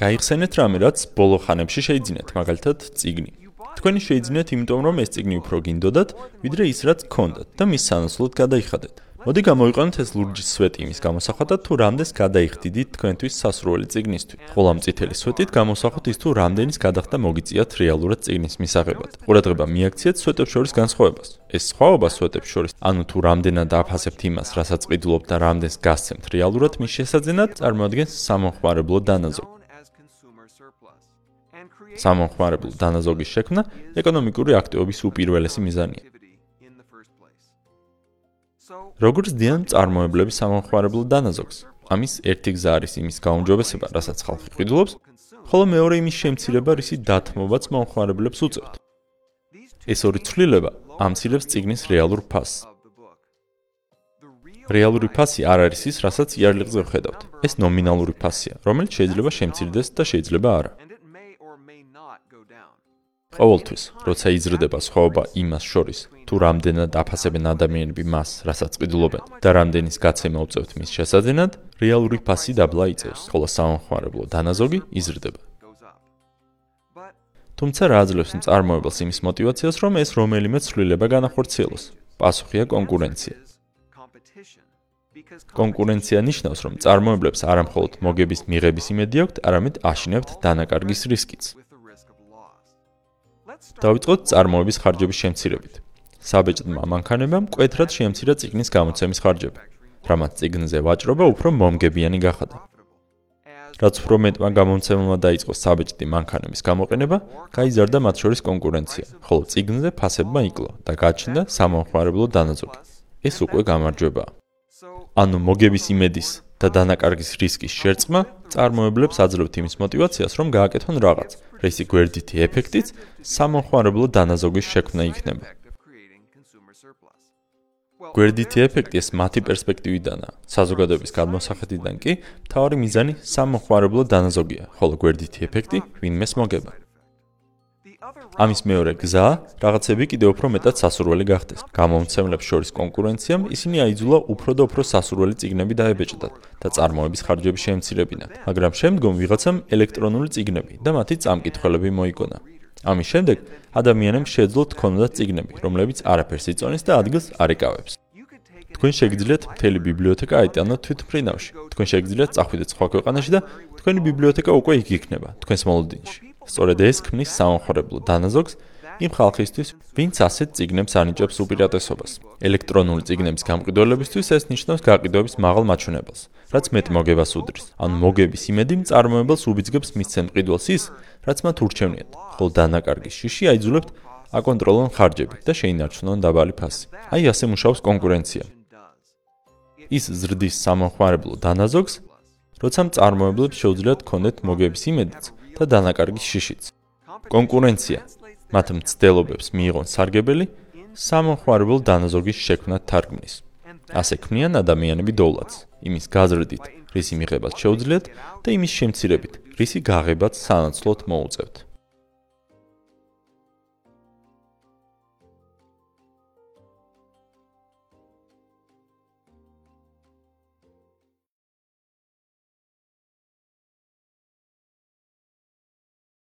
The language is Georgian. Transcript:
გაიხსენეთ რამე, რაც ბოლო ხანებში შეიძინეთ, მაგალითად, ციგნი. თქვენი შეიძინეთ, იმიტომ რომ ეს ციგნი უფრო გინდოდათ, ვიდრე ის, რაც გქონდათ და მის სანაცვლოდ გადაიხადეთ. მოდი გამოიყენოთ ეს ლურჯის სვეტი იმის გამოსახატად, თუ რამდენს გადაიხდიდით თქვენთვის სასურველი ციგნისთვის. ხოლო ამ წითელი სვეტით გამოსახოთ ის თუ რამდენის გადახდა მოგიწიათ რეალურად ციგნის მისაღებად. ყურადღება მიაქციეთ სვეტებს შორის განსხვავებას. ეს სხვაობა სვეტებს შორის, ანუ თუ რამდენად აფასებთ იმას, რასაც ყიდულობთ და რამდენს გასცემთ რეალურად მის შესაძენად, წარმოადგენს სამომხმარებლო დანაზოგი. სამომხმარებლო დანაზოგის შექმნა ეკონომიკური აქტივობის უპირველესი მიზანია. როგორც დიან წარმოებლების სამომხმარებლო დანაზოგს. ამის ერთი გზა არის იმის გაუმჯობესება, რასაც ხალხი ყიდულობს, ხოლო მეორე იმის შემცირება, რისი დათმობაც მომხმარებლებს უწევთ. ეს ორი ცვლილება ამცირებს ციგნის რეალურ ფასს. რეალური ფასი არ არის ის, რასაც იარლიღზე ვხედავთ. ეს ნომინალური ფასია, რომელიც შეიძლება შემცირდეს და შეიძლება არა. ყოველთვის, როცა იზრდება სხვაობა იმას შორის, თუ რამდენად აფასებენ ადამიანები მას, რასაც ყიდულობენ და რამდენის გაცემა უწევთ მის შესაძენად, რეალური ფასი დაბლა იწევს, ხოლო სამომხმარებლო დანაზოგი იზრდება. თუმცა რა აძლევს მწარმოებელს იმის мотиваციას, რომ ეს რომელიმე ცვლილება განახორციელოს? პასუხია კონკურენცია. კონკურენცია ნიშნავს, რომ წარმოებლებს არამხოლოდ მოგების მიღების იმედი აქვთ, არამედ აშინებთ დანაკარგის რისკიც. დავიწყოთ წარმოების ხარჯების შემცირებით. საბეჭდმა მანქანებამ კვეთრად შეამცირა ციგნის გამოცემის ხარჯები, რამაც ციგნზე ვაჭრობა უფრო მომგებიანი გახადა. რაც უფრო მეტმა გამომცემელმა დაიწყო საბეჭდი მანქანების გამოყენება, გაიზარდა მათ შორის კონკურენცია, ხოლო ციგნზე ფასებმა იკლო და გაჩნდა სამომხმარებლო დანაზოგი. ეს უკვე გამარჯვებაა. ანუ მოგების იმედის და დანაკარგის რისკის შერწყმა წარმოებლებს აძლევთ იმის мотиваციას, რომ გააკეთონ რაღაც, რისი გვერდითი ეფექტიც სამომხმარებლო დანაზოგის შექმნა იქნება. გვერდითი ეფექტი ეს მათი პერსპექტივიდანაა. საზოგადოების გადმოსახედიდან კი მთავარი მიზანი სამომხმარებლო დანაზოგია, ხოლო გვერდითი ეფექტი ვინმეს მოგება. ამის მეორე გზა, რაღაცები კიდევ უფრო მეტად სასურველი გახდეს. გამომცემლებს შორის კონკურენციამ ისინი აიძულა უფრო და უფრო სასურველი ციგნები დაებეჭდათ და წარმოების ხარჯები შეემცირებინათ. მაგრამ შემდგომ ვიღაცამ ელექტრონული ციგნები და მათი წამკითხველები მოიგონა. ამის შემდეგ ადამიანებს შეძლოთ თქონოდათ ციგნები, რომლებიც არაფერს იწონის და ადგილს არ ეკავებს. თქვენ შეგიძლიათ მთელი ბიბლიოთეკა აიტანოთ თვითმფრინავში. თქვენ შეგიძლიათ წახვიდეთ სხვა ქვეყანაში და თქვენი ბიბლიოთეკა უკვე იქ იქნება, თქვენს მოლოდინში. სწორედ ეს ქმნის სამხარებლო დანაზოგს იმ ხალხისთვის, ვინც ასეთ ციგნებს ანიჭებს უპირატესობას. ელექტრონული ციგნების გამყიდველებისთვის ეს ნიშნავს გაყიდვების მაღალ მაჩვენებელს, რაც მეტ მოგებას უდრის. ან მოგების იმედი მწარმოებელს უბიძგებს მისცემ ყიდველს ის, რაც მათ ურჩევნიათ. ხოლო დანაკარგის შიში აიძულებთ აკონტროლონ ხარჯები და შეინარჩუნონ დაბალი ფასი. აი ასე მუშაობს კონკურენცია. ის ზრდის სამხარებლო დანაზოგს, როცა მწარმოებლებს შეუძლიათ კონდეთ მოგების იმედიც, და დანაკარგის შიშიც. კონკურენცია მათ მცდელობებს მიიღონ სარგებელი სამომხმარებელ დანაზოგის შექმნად თარგმნის. ასე ქმნიან ადამიანები დოვლადს, იმის გაზრდით, რისი მიღებაც შეუძლიათ და იმის შემცირებით, რისი გაღებაც სანაცვლოდ მოუწევთ.